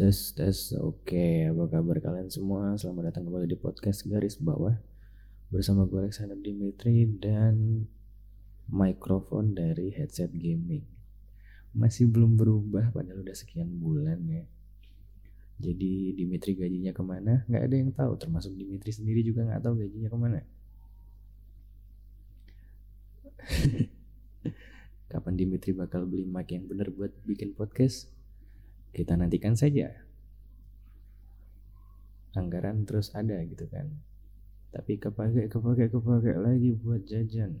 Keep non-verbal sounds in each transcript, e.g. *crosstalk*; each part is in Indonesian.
Tes tes oke. Apa kabar kalian semua? Selamat datang kembali di podcast garis bawah. Bersama gue Alexander Dimitri dan mikrofon dari headset gaming. Masih belum berubah padahal udah sekian bulan ya. Jadi Dimitri gajinya ke mana? Nggak ada yang tahu. Termasuk Dimitri sendiri juga nggak tahu gajinya ke mana. *laughs* Kapan Dimitri bakal beli mic yang bener buat bikin podcast kita nantikan saja. Anggaran terus ada gitu kan. Tapi kepake kepake kepake lagi buat jajan.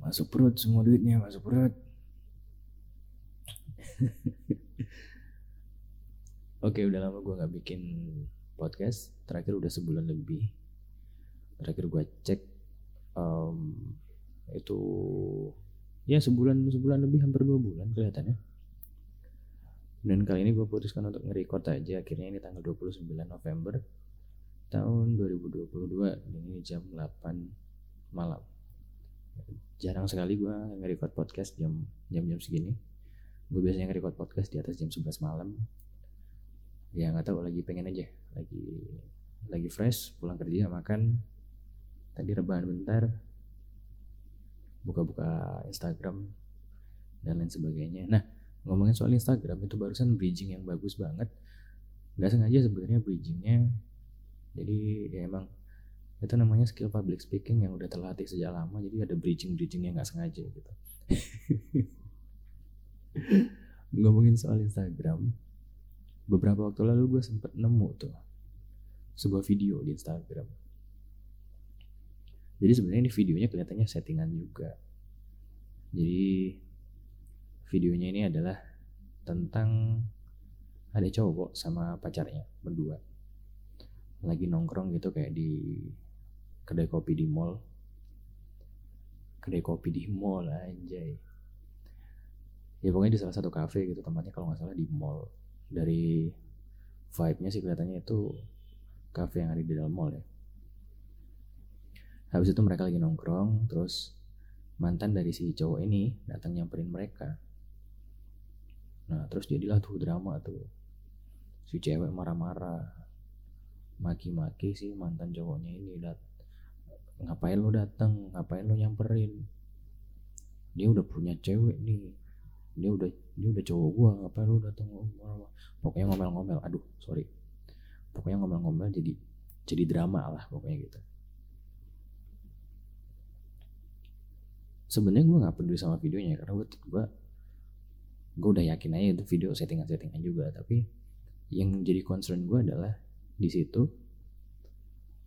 Masuk perut semua duitnya masuk perut. *laughs* Oke udah lama gue nggak bikin podcast. Terakhir udah sebulan lebih. Terakhir gue cek um, itu ya sebulan sebulan lebih hampir dua bulan kelihatannya dan kali ini gue putuskan untuk nge-record aja. Akhirnya ini tanggal 29 November tahun 2022 dan ini jam 8 malam. Jarang sekali gue nge-record podcast jam jam-jam segini. Gue biasanya nge-record podcast di atas jam 11 malam. Ya nggak tahu lagi pengen aja. Lagi lagi fresh pulang kerja makan. Tadi rebahan bentar. Buka-buka Instagram dan lain sebagainya. Nah ngomongin soal Instagram itu barusan bridging yang bagus banget. Nggak sengaja sebenarnya bridgingnya. Jadi ya emang itu namanya skill public speaking yang udah terlatih sejak lama. Jadi ada bridging bridging yang nggak sengaja gitu. *laughs* Ngomongin soal Instagram beberapa waktu lalu gue sempet nemu tuh sebuah video di Instagram. Jadi sebenarnya ini videonya kelihatannya settingan juga. Jadi videonya ini adalah tentang ada cowok sama pacarnya berdua. Lagi nongkrong gitu kayak di kedai kopi di mall. Kedai kopi di mall anjay. Ya pokoknya di salah satu cafe gitu tempatnya kalau nggak salah di mall. Dari vibe-nya sih kelihatannya itu cafe yang ada di dalam mall ya. Habis itu mereka lagi nongkrong terus mantan dari si cowok ini datang nyamperin mereka Nah terus jadilah tuh drama tuh. Si cewek marah-marah. Maki-maki si mantan cowoknya ini dat. Ngapain lo datang Ngapain lo nyamperin? Dia udah punya cewek nih. Dia udah dia udah cowok gua. Ngapain lo datang Pokoknya ngomel-ngomel. Aduh sorry. Pokoknya ngomel-ngomel jadi Jadi drama lah pokoknya gitu. Sebenarnya gue nggak peduli sama videonya karena gue gue gue udah yakin aja itu video settingan-settingan juga tapi yang jadi concern gue adalah di situ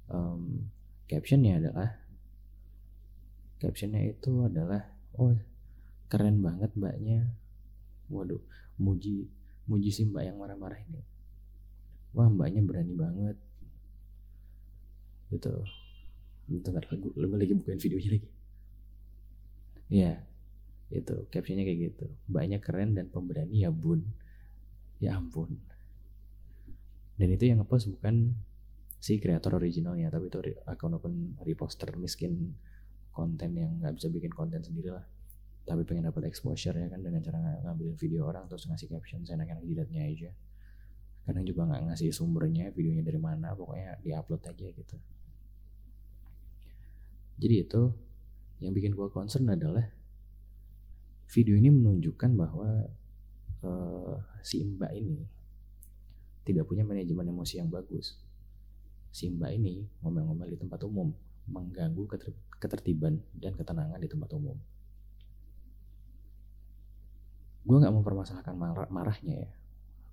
um, captionnya adalah captionnya itu adalah oh keren banget mbaknya. Waduh muji muji si mbak yang marah-marah ini. Wah mbaknya berani banget. Gitu. Bentar gue lagi bukain videonya lagi. Ya itu captionnya kayak gitu. Banyak keren dan pemberani ya bun. Ya ampun. Dan itu yang ngepost bukan si kreator originalnya tapi itu akun-akun reposter miskin konten yang nggak bisa bikin konten sendiri lah. Tapi pengen dapat exposure ya kan dengan cara ngambilin video orang terus ngasih caption saya enak jidatnya aja. Kadang juga nggak ngasih sumbernya videonya dari mana pokoknya diupload aja gitu. Jadi itu yang bikin gue concern adalah video ini menunjukkan bahwa uh, si Mbak ini tidak punya manajemen emosi yang bagus. Si Mbak ini ngomel-ngomel di tempat umum, mengganggu ketertiban dan ketenangan di tempat umum. Gue nggak mempermasalahkan marah marahnya ya.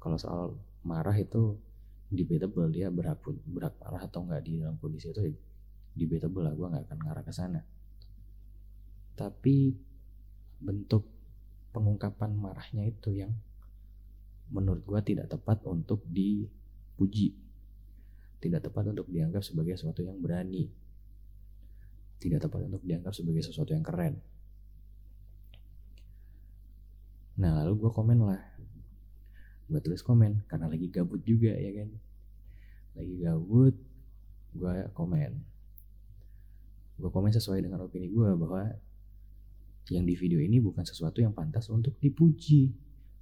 Kalau soal marah itu debatable dia berhak berhak marah atau nggak di dalam kondisi itu debatable lah. Gue nggak akan ngarah ke sana. Tapi bentuk pengungkapan marahnya itu yang menurut gue tidak tepat untuk dipuji. Tidak tepat untuk dianggap sebagai sesuatu yang berani. Tidak tepat untuk dianggap sebagai sesuatu yang keren. Nah lalu gue komen lah. Gue tulis komen karena lagi gabut juga ya kan? Lagi gabut gue komen. Gue komen sesuai dengan opini gue bahwa yang di video ini bukan sesuatu yang pantas untuk dipuji,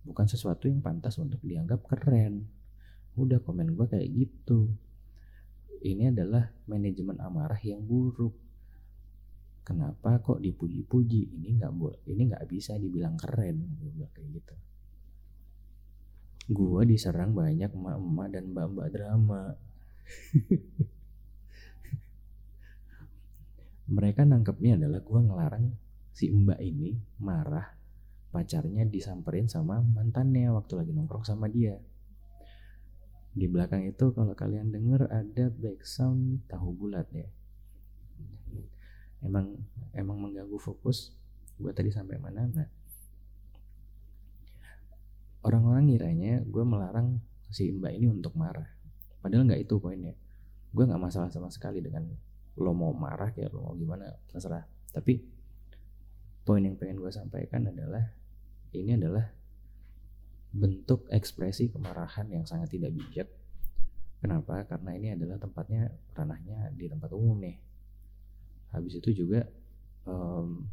bukan sesuatu yang pantas untuk dianggap keren. Udah komen gue kayak gitu. Ini adalah manajemen amarah yang buruk. Kenapa kok dipuji-puji? Ini nggak boleh ini nggak bisa dibilang keren. Gue kayak gitu. Gue diserang banyak emak-emak dan mbak-mbak drama. *laughs* Mereka nangkepnya adalah gue ngelarang si mbak ini marah pacarnya disamperin sama mantannya waktu lagi nongkrong sama dia. Di belakang itu kalau kalian denger ada background tahu bulat ya. Emang emang mengganggu fokus gue tadi sampai mana? Nah orang-orang ngiranya gue melarang si mbak ini untuk marah. Padahal nggak itu poinnya. Gue nggak masalah sama sekali dengan lo mau marah kayak lo mau gimana terserah. Tapi poin yang pengen gue sampaikan adalah ini adalah bentuk ekspresi kemarahan yang sangat tidak bijak. Kenapa? Karena ini adalah tempatnya ranahnya di tempat umum nih. Habis itu juga um,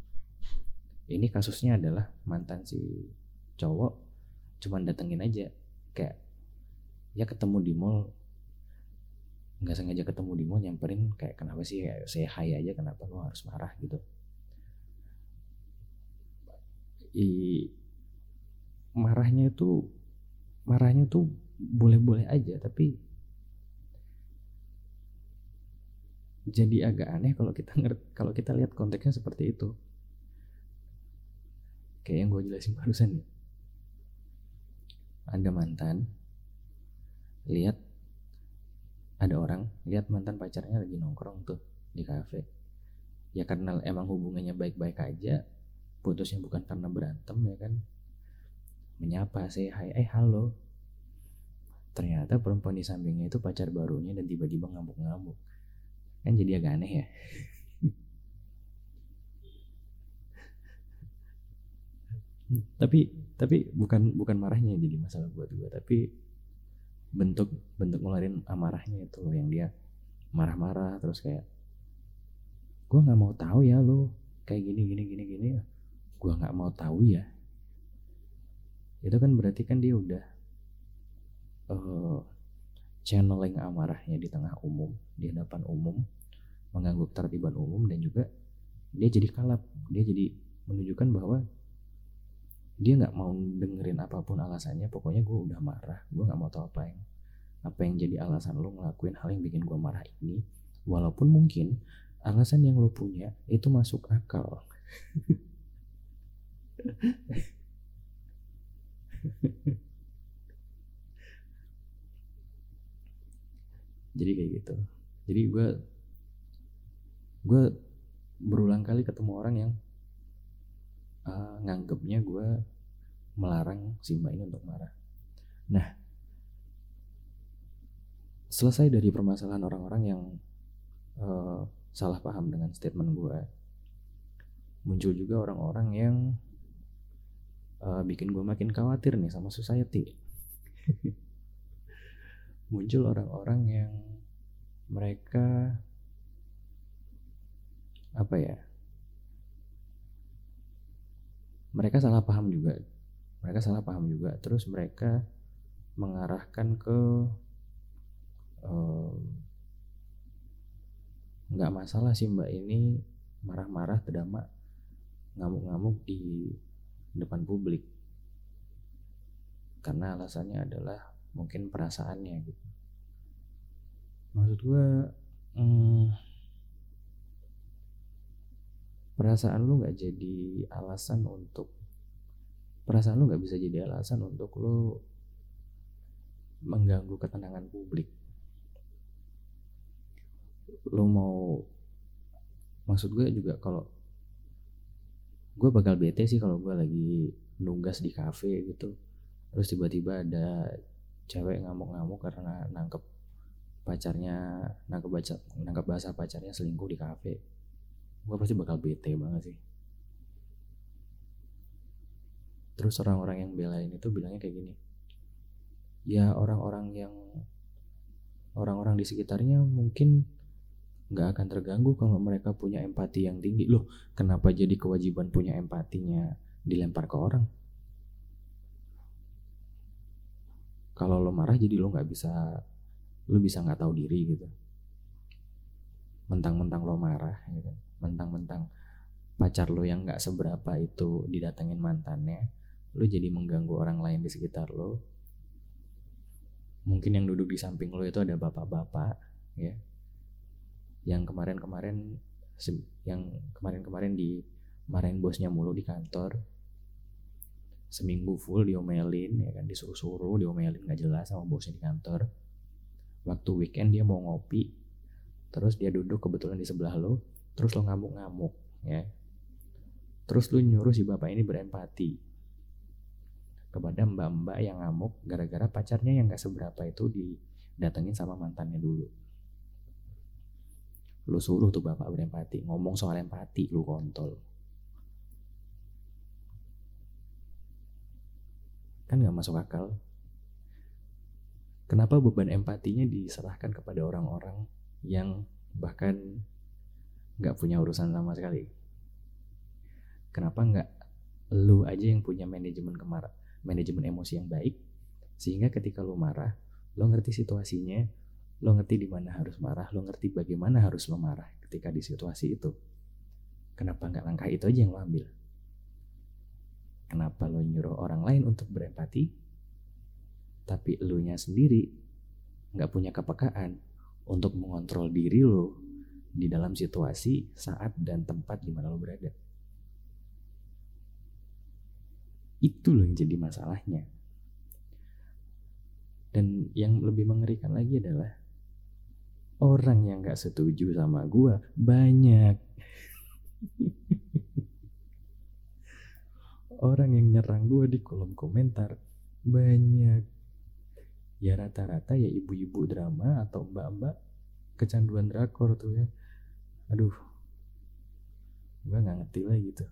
ini kasusnya adalah mantan si cowok cuman datengin aja. Kayak ya ketemu di mall. Nggak sengaja ketemu di mall nyamperin kayak kenapa sih? Ya saya hai aja kenapa lo harus marah? gitu I, marahnya itu marahnya tuh boleh-boleh aja tapi jadi agak aneh kalau kita kalau kita lihat konteksnya seperti itu. Kayak yang gue jelasin barusan ya ada mantan lihat ada orang lihat mantan pacarnya lagi nongkrong tuh di kafe. Ya karena emang hubungannya baik-baik aja putusnya bukan karena berantem ya kan? Menyapa saya hai eh halo. Ternyata perempuan di sampingnya itu pacar barunya dan tiba-tiba ngamuk-ngamuk. Kan jadi agak aneh ya? *laughs* Tapi tapi bukan bukan marahnya jadi masalah buat gue tapi bentuk bentuk ngeluarin amarahnya itu yang dia marah-marah terus kayak gue nggak mau tahu ya lo kayak gini gini gini gini gue nggak mau tahu ya. Itu kan berarti kan dia udah uh, channeling amarahnya di tengah umum di hadapan umum mengganggu ketertiban umum dan juga dia jadi kalap. Dia jadi menunjukkan bahwa dia nggak mau dengerin apa pun alasannya. Pokoknya gue udah marah gue nggak mau tahu apa yang apa yang jadi alasan lo ngelakuin hal yang bikin gue marah ini. Walaupun mungkin alasan yang lo punya itu masuk akal *laughs* jadi kayak gitu jadi gue gue berulang kali ketemu orang yang uh, nganggepnya gue melarang si mbak ini untuk marah. Nah, selesai dari permasalahan orang-orang yang uh, salah paham dengan statement gue, muncul juga orang-orang yang uh, bikin gue makin khawatir nih sama society. *laughs* muncul orang-orang yang mereka apa ya mereka salah paham juga. Mereka salah paham juga. Terus mereka mengarahkan ke nggak um, masalah sih mbak. Ini marah-marah terdamak ngamuk-ngamuk di depan publik. Karena alasannya adalah mungkin perasaannya gitu. Maksud gue hmm, perasaan lu nggak jadi alasan untuk perasaan lu nggak bisa jadi alasan untuk lu mengganggu ketenangan publik. Lu mau maksud gue juga kalau gue bakal bete sih kalau gue lagi nunggas di kafe gitu. Terus tiba-tiba ada cewek ngamuk-ngamuk karena nangkep pacarnya nangkep baca nangkep bahasa pacarnya selingkuh di kafe. Gue pasti bakal bete banget sih. Terus orang-orang yang belain itu bilangnya kayak gini. Ya orang-orang yang orang-orang di sekitarnya mungkin nggak akan terganggu kalau mereka punya empati yang tinggi. Loh kenapa jadi kewajiban punya empatinya dilempar ke orang? Kalau lo marah jadi lo nggak bisa lo bisa nggak tahu diri gitu. Mentang-mentang lo marah gitu mentang-mentang pacar lo yang nggak seberapa itu didatengin mantannya lo jadi mengganggu orang lain di sekitar lo. Mungkin yang duduk di samping lo itu ada bapak-bapak ya yang kemarin-kemarin yang kemarin-kemarin di marahin bosnya mulu di kantor. Seminggu full diomelin ya kan disuruh-suruh diomelin nggak jelas sama bosnya di kantor. Waktu weekend dia mau ngopi terus dia duduk kebetulan di sebelah lo terus lo ngamuk-ngamuk ya. Terus lo nyuruh si bapak ini berempati kepada mbak-mbak yang ngamuk gara-gara pacarnya yang gak seberapa itu didatengin sama mantannya dulu lu suruh tuh bapak berempati ngomong soal empati lu kontol Kan nggak masuk akal. Kenapa beban empatinya diserahkan kepada orang-orang yang bahkan nggak punya urusan sama sekali? Kenapa nggak lu aja yang punya manajemen kemar manajemen emosi yang baik sehingga ketika lu marah lo ngerti situasinya lo ngerti di mana harus marah lo ngerti bagaimana harus lo marah ketika di situasi itu kenapa nggak langkah itu aja yang lo ambil Kenapa lo nyuruh orang lain untuk berempati, tapi lo nya sendiri nggak punya kepekaan untuk mengontrol diri lo di dalam situasi, saat, dan tempat di mana lo berada. Itu loh yang jadi masalahnya. Dan yang lebih mengerikan lagi adalah orang yang gak setuju sama gue banyak. orang yang nyerang gue di kolom komentar banyak. Ya rata-rata ya ibu-ibu drama atau mbak-mbak kecanduan drakor tuh ya. Aduh. Gue nggak ngerti lah gitu.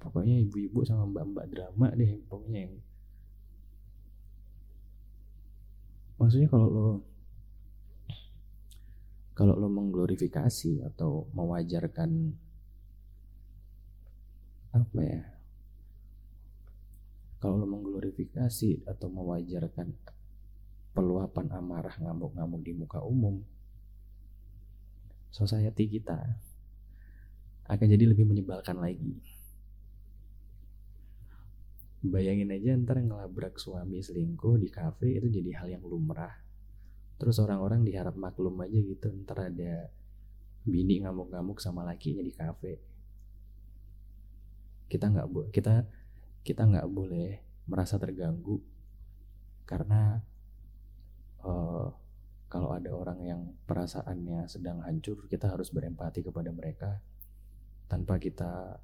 Pokoknya ibu-ibu sama mbak-mbak drama deh pokoknya yang maksudnya kalau lo kalau lo mengglorifikasi atau mewajarkan apa ya kalau lo mengglorifikasi atau mewajarkan peluapan amarah ngamuk-ngamuk di muka umum, society kita akan jadi lebih menyebalkan lagi. Bayangin aja ntar ngelabrak suami selingkuh di kafe itu jadi hal yang lumrah. Terus orang-orang diharap maklum aja gitu ntar ada bini ngamuk-ngamuk sama lakinya di kafe. Kita nggak bu, kita kita nggak boleh merasa terganggu karena uh, kalau ada orang yang perasaannya sedang hancur kita harus berempati kepada mereka tanpa kita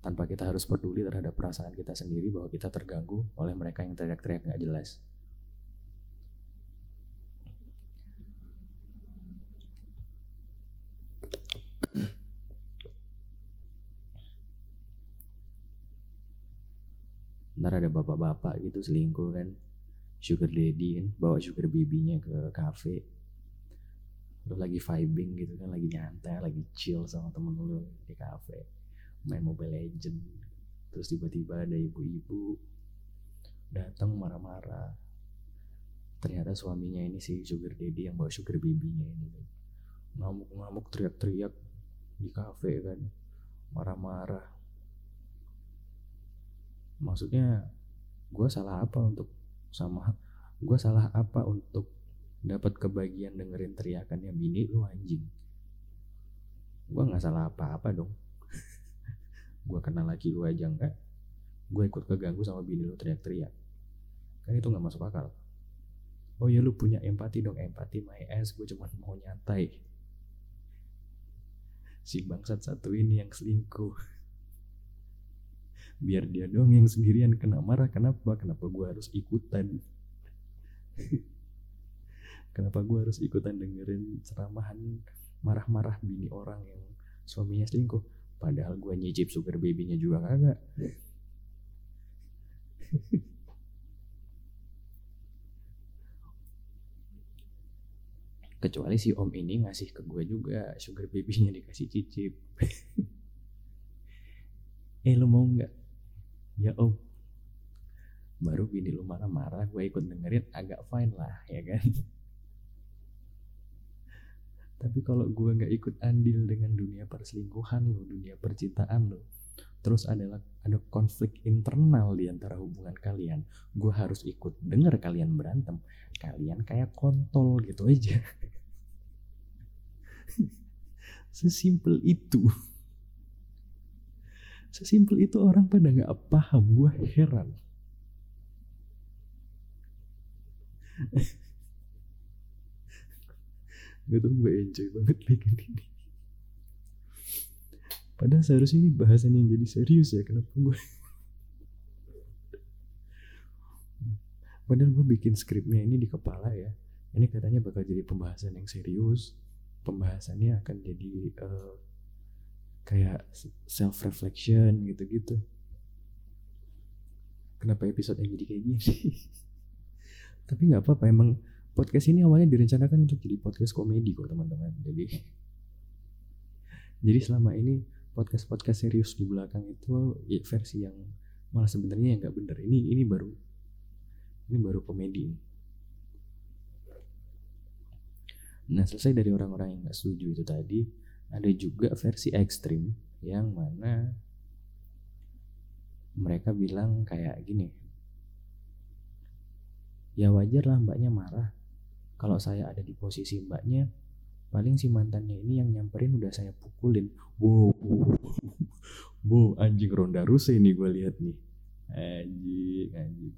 tanpa kita harus peduli terhadap perasaan kita sendiri bahwa kita terganggu oleh mereka yang teriak-teriak nggak jelas. Ntar ada bapak-bapak gitu selingkuh kan. Sugar daddy kan bawa sugar babynya ke cafe. Lu lagi vibing gitu kan lagi nyantai lagi chill sama temen lu di cafe. Main mobile legend. Terus tiba-tiba ada ibu-ibu datang marah-marah. Ternyata suaminya ini si sugar daddy yang bawa sugar babynya ini kan. Ngamuk-ngamuk teriak-teriak di cafe kan. Marah-marah maksudnya gue salah apa untuk sama gue salah apa untuk dapat kebagian dengerin teriakannya bini lu anjing? Gue nggak salah apa-apa dong. *laughs* Gue kenal lagi lu aja enggak gue ikut keganggu sama bini lu teriak-teriak. Kan itu nggak masuk akal. Oh ya lu punya empati dong. Empati my ass gue cuma mau nyantai. Si bangsat satu ini yang selingkuh biar dia dong yang sendirian. Kena marah kenapa? Kenapa gue harus ikutan? *laughs* Kenapa gue harus ikutan dengerin ceramahan marah-marah bini orang yang suaminya selingkuh? Padahal gue nyicip sugar babynya juga kagak. Kecuali si om ini ngasih ke gue juga sugar babynya dikasih cicip. *laughs* Eh lo mau nggak ya om. Baru bini lu marah-marah gue ikut dengerin agak fine lah ya kan? Tapi kalau gue nggak ikut andil dengan dunia perselingkuhan lo dunia percintaan lo terus adalah ada konflik internal di antara hubungan kalian gue harus ikut denger kalian berantem. Kalian kayak kontol gitu aja. *laughs* Sesimpel itu sesimpel itu orang pada nggak paham gue heran. Gak tau gue enjoy banget bikin ini Padahal seharusnya ini bahasan yang jadi serius ya Kenapa gue Padahal gue bikin skripnya ini di kepala ya. Ini katanya bakal jadi pembahasan yang serius. Pembahasannya akan jadi uh, Kayak self reflection gitu-gitu. Kenapa episode yang jadi kayak gini *laughs* tapi nggak apa-apa emang podcast ini awalnya direncanakan untuk jadi podcast komedi kok teman-teman. Jadi *laughs* jadi selama ini podcast podcast serius di belakang itu ya, versi yang malah sebenarnya yang nggak bener. Ini ini baru ini baru komedi. Nah selesai dari orang-orang yang nggak setuju itu tadi ada juga versi ekstrim yang mana mereka bilang kayak gini ya wajar lah mbaknya marah. Kalau saya ada di posisi mbaknya paling si mantannya ini yang nyamperin udah saya pukulin. Wow. *laughs* Wow anjing ronda rusa ini gue lihat nih. Anjing anjing.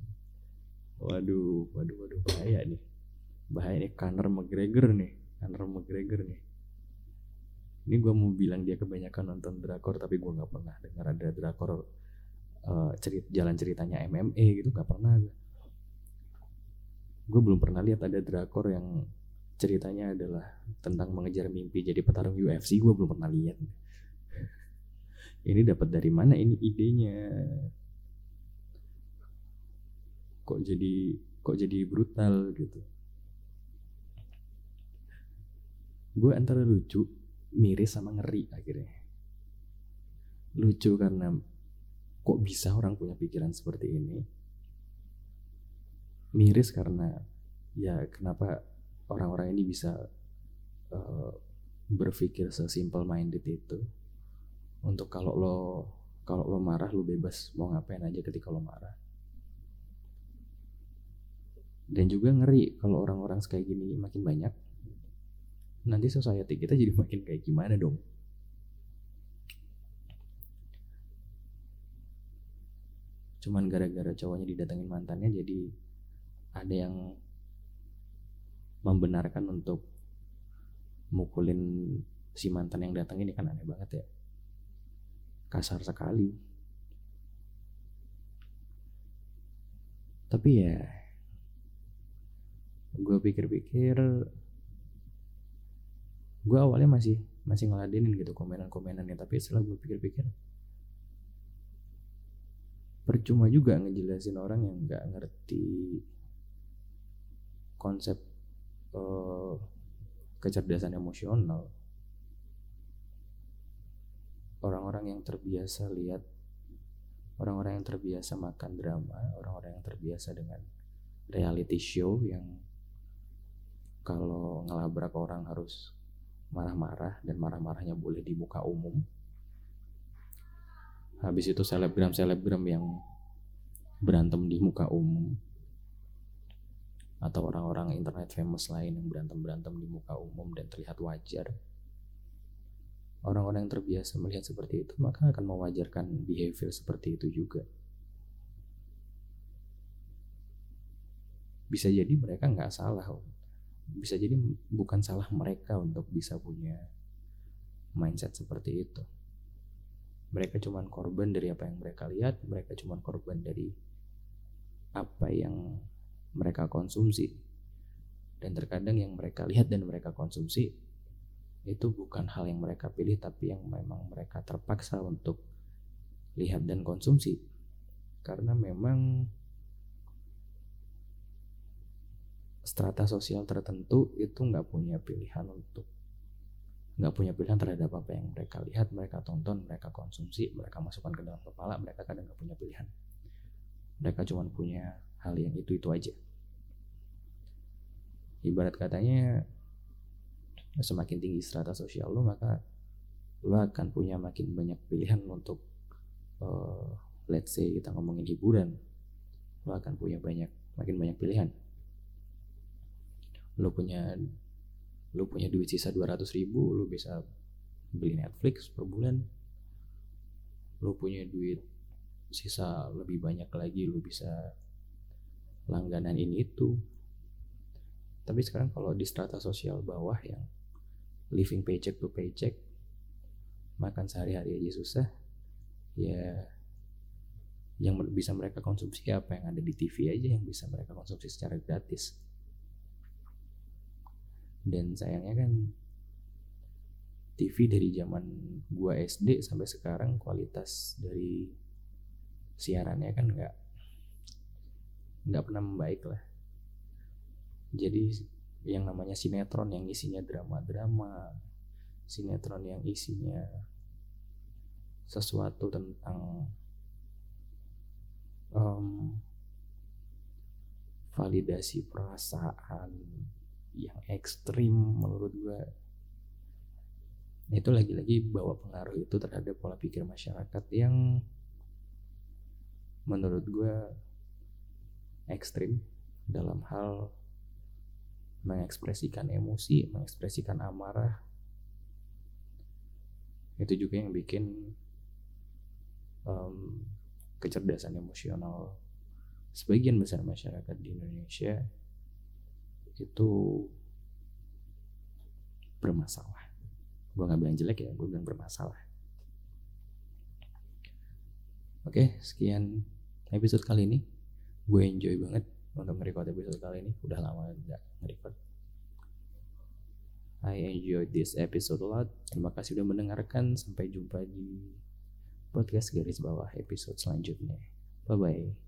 Waduh waduh waduh bahaya nih. Bahaya nih Conor McGregor nih Conor McGregor nih ini gue mau bilang dia kebanyakan nonton drakor tapi gue nggak pernah dengar ada drakor uh, cerit jalan ceritanya MMA gitu nggak pernah gue gue belum pernah lihat ada drakor yang ceritanya adalah tentang mengejar mimpi jadi petarung UFC gue belum pernah lihat. *laughs* Ini dapat dari mana ini idenya? Kok jadi kok jadi brutal gitu? Gue antara lucu miris sama ngeri akhirnya. Lucu karena kok bisa orang punya pikiran seperti ini? Miris karena ya kenapa orang-orang ini bisa uh, berpikir sesimpel minded itu? Untuk kalau lo kalau lo marah lo bebas mau ngapain aja ketika lo marah. Dan juga ngeri kalau orang-orang kayak gini makin banyak nanti society kita jadi makin kayak gimana dong? Cuman gara-gara cowoknya didatengin mantannya jadi ada yang membenarkan untuk mukulin si mantan yang datang ini kan aneh banget ya. Kasar sekali. Tapi ya gue pikir-pikir gue awalnya masih masih ngeladenin gitu komenan-komenannya tapi setelah gue pikir-pikir percuma juga ngejelasin orang yang nggak ngerti konsep uh, kecerdasan emosional. Orang-orang yang terbiasa lihat orang-orang yang terbiasa makan drama orang-orang yang terbiasa dengan reality show yang kalau ngelabrak orang harus marah-marah dan marah-marahnya boleh di muka umum habis itu selebgram selebgram yang berantem di muka umum atau orang-orang internet famous lain yang berantem-berantem di muka umum dan terlihat wajar. Orang-orang yang terbiasa melihat seperti itu maka akan mewajarkan behavior seperti itu juga. Bisa jadi mereka nggak salah, bisa jadi bukan salah mereka untuk bisa punya mindset seperti itu. Mereka cuma korban dari apa yang mereka lihat, mereka cuma korban dari apa yang mereka konsumsi. Dan terkadang yang mereka lihat dan mereka konsumsi itu bukan hal yang mereka pilih tapi yang memang mereka terpaksa untuk lihat dan konsumsi. Karena memang strata sosial tertentu itu nggak punya pilihan untuk nggak punya pilihan terhadap apa yang mereka lihat, mereka tonton, mereka konsumsi, mereka masukkan ke dalam kepala, mereka kadang nggak punya pilihan. mereka cuma punya hal yang itu itu aja ibarat katanya semakin tinggi strata sosial lo maka lo akan punya makin banyak pilihan untuk uh, let's say kita ngomongin hiburan lo akan punya banyak makin banyak pilihan lo punya lo punya duit sisa 200 ribu lo bisa beli Netflix per bulan. Lo punya duit sisa lebih banyak lagi lo bisa langganan ini itu. Tapi sekarang kalau di strata sosial bawah yang living paycheck to paycheck makan sehari-hari aja susah ya yang bisa mereka konsumsi apa? Yang ada di TV aja yang bisa mereka konsumsi secara gratis dan sayangnya kan TV dari zaman gua SD sampai sekarang kualitas dari siarannya kan nggak nggak pernah membaik lah. Jadi yang namanya sinetron yang isinya drama-drama sinetron yang isinya sesuatu tentang um, validasi perasaan yang ekstrim menurut gue itu lagi-lagi bawa pengaruh itu terhadap pola pikir masyarakat yang menurut gue ekstrim dalam hal mengekspresikan emosi, mengekspresikan amarah. Itu juga yang bikin um, kecerdasan emosional sebagian besar masyarakat di Indonesia itu bermasalah. Gue gak bilang jelek ya, gue bilang bermasalah. Oke, sekian episode kali ini. Gue enjoy banget untuk nge-record episode kali ini. Udah lama gak nge-record. I enjoyed this episode a lot. Terima kasih sudah mendengarkan. Sampai jumpa di podcast garis bawah episode selanjutnya. Bye-bye.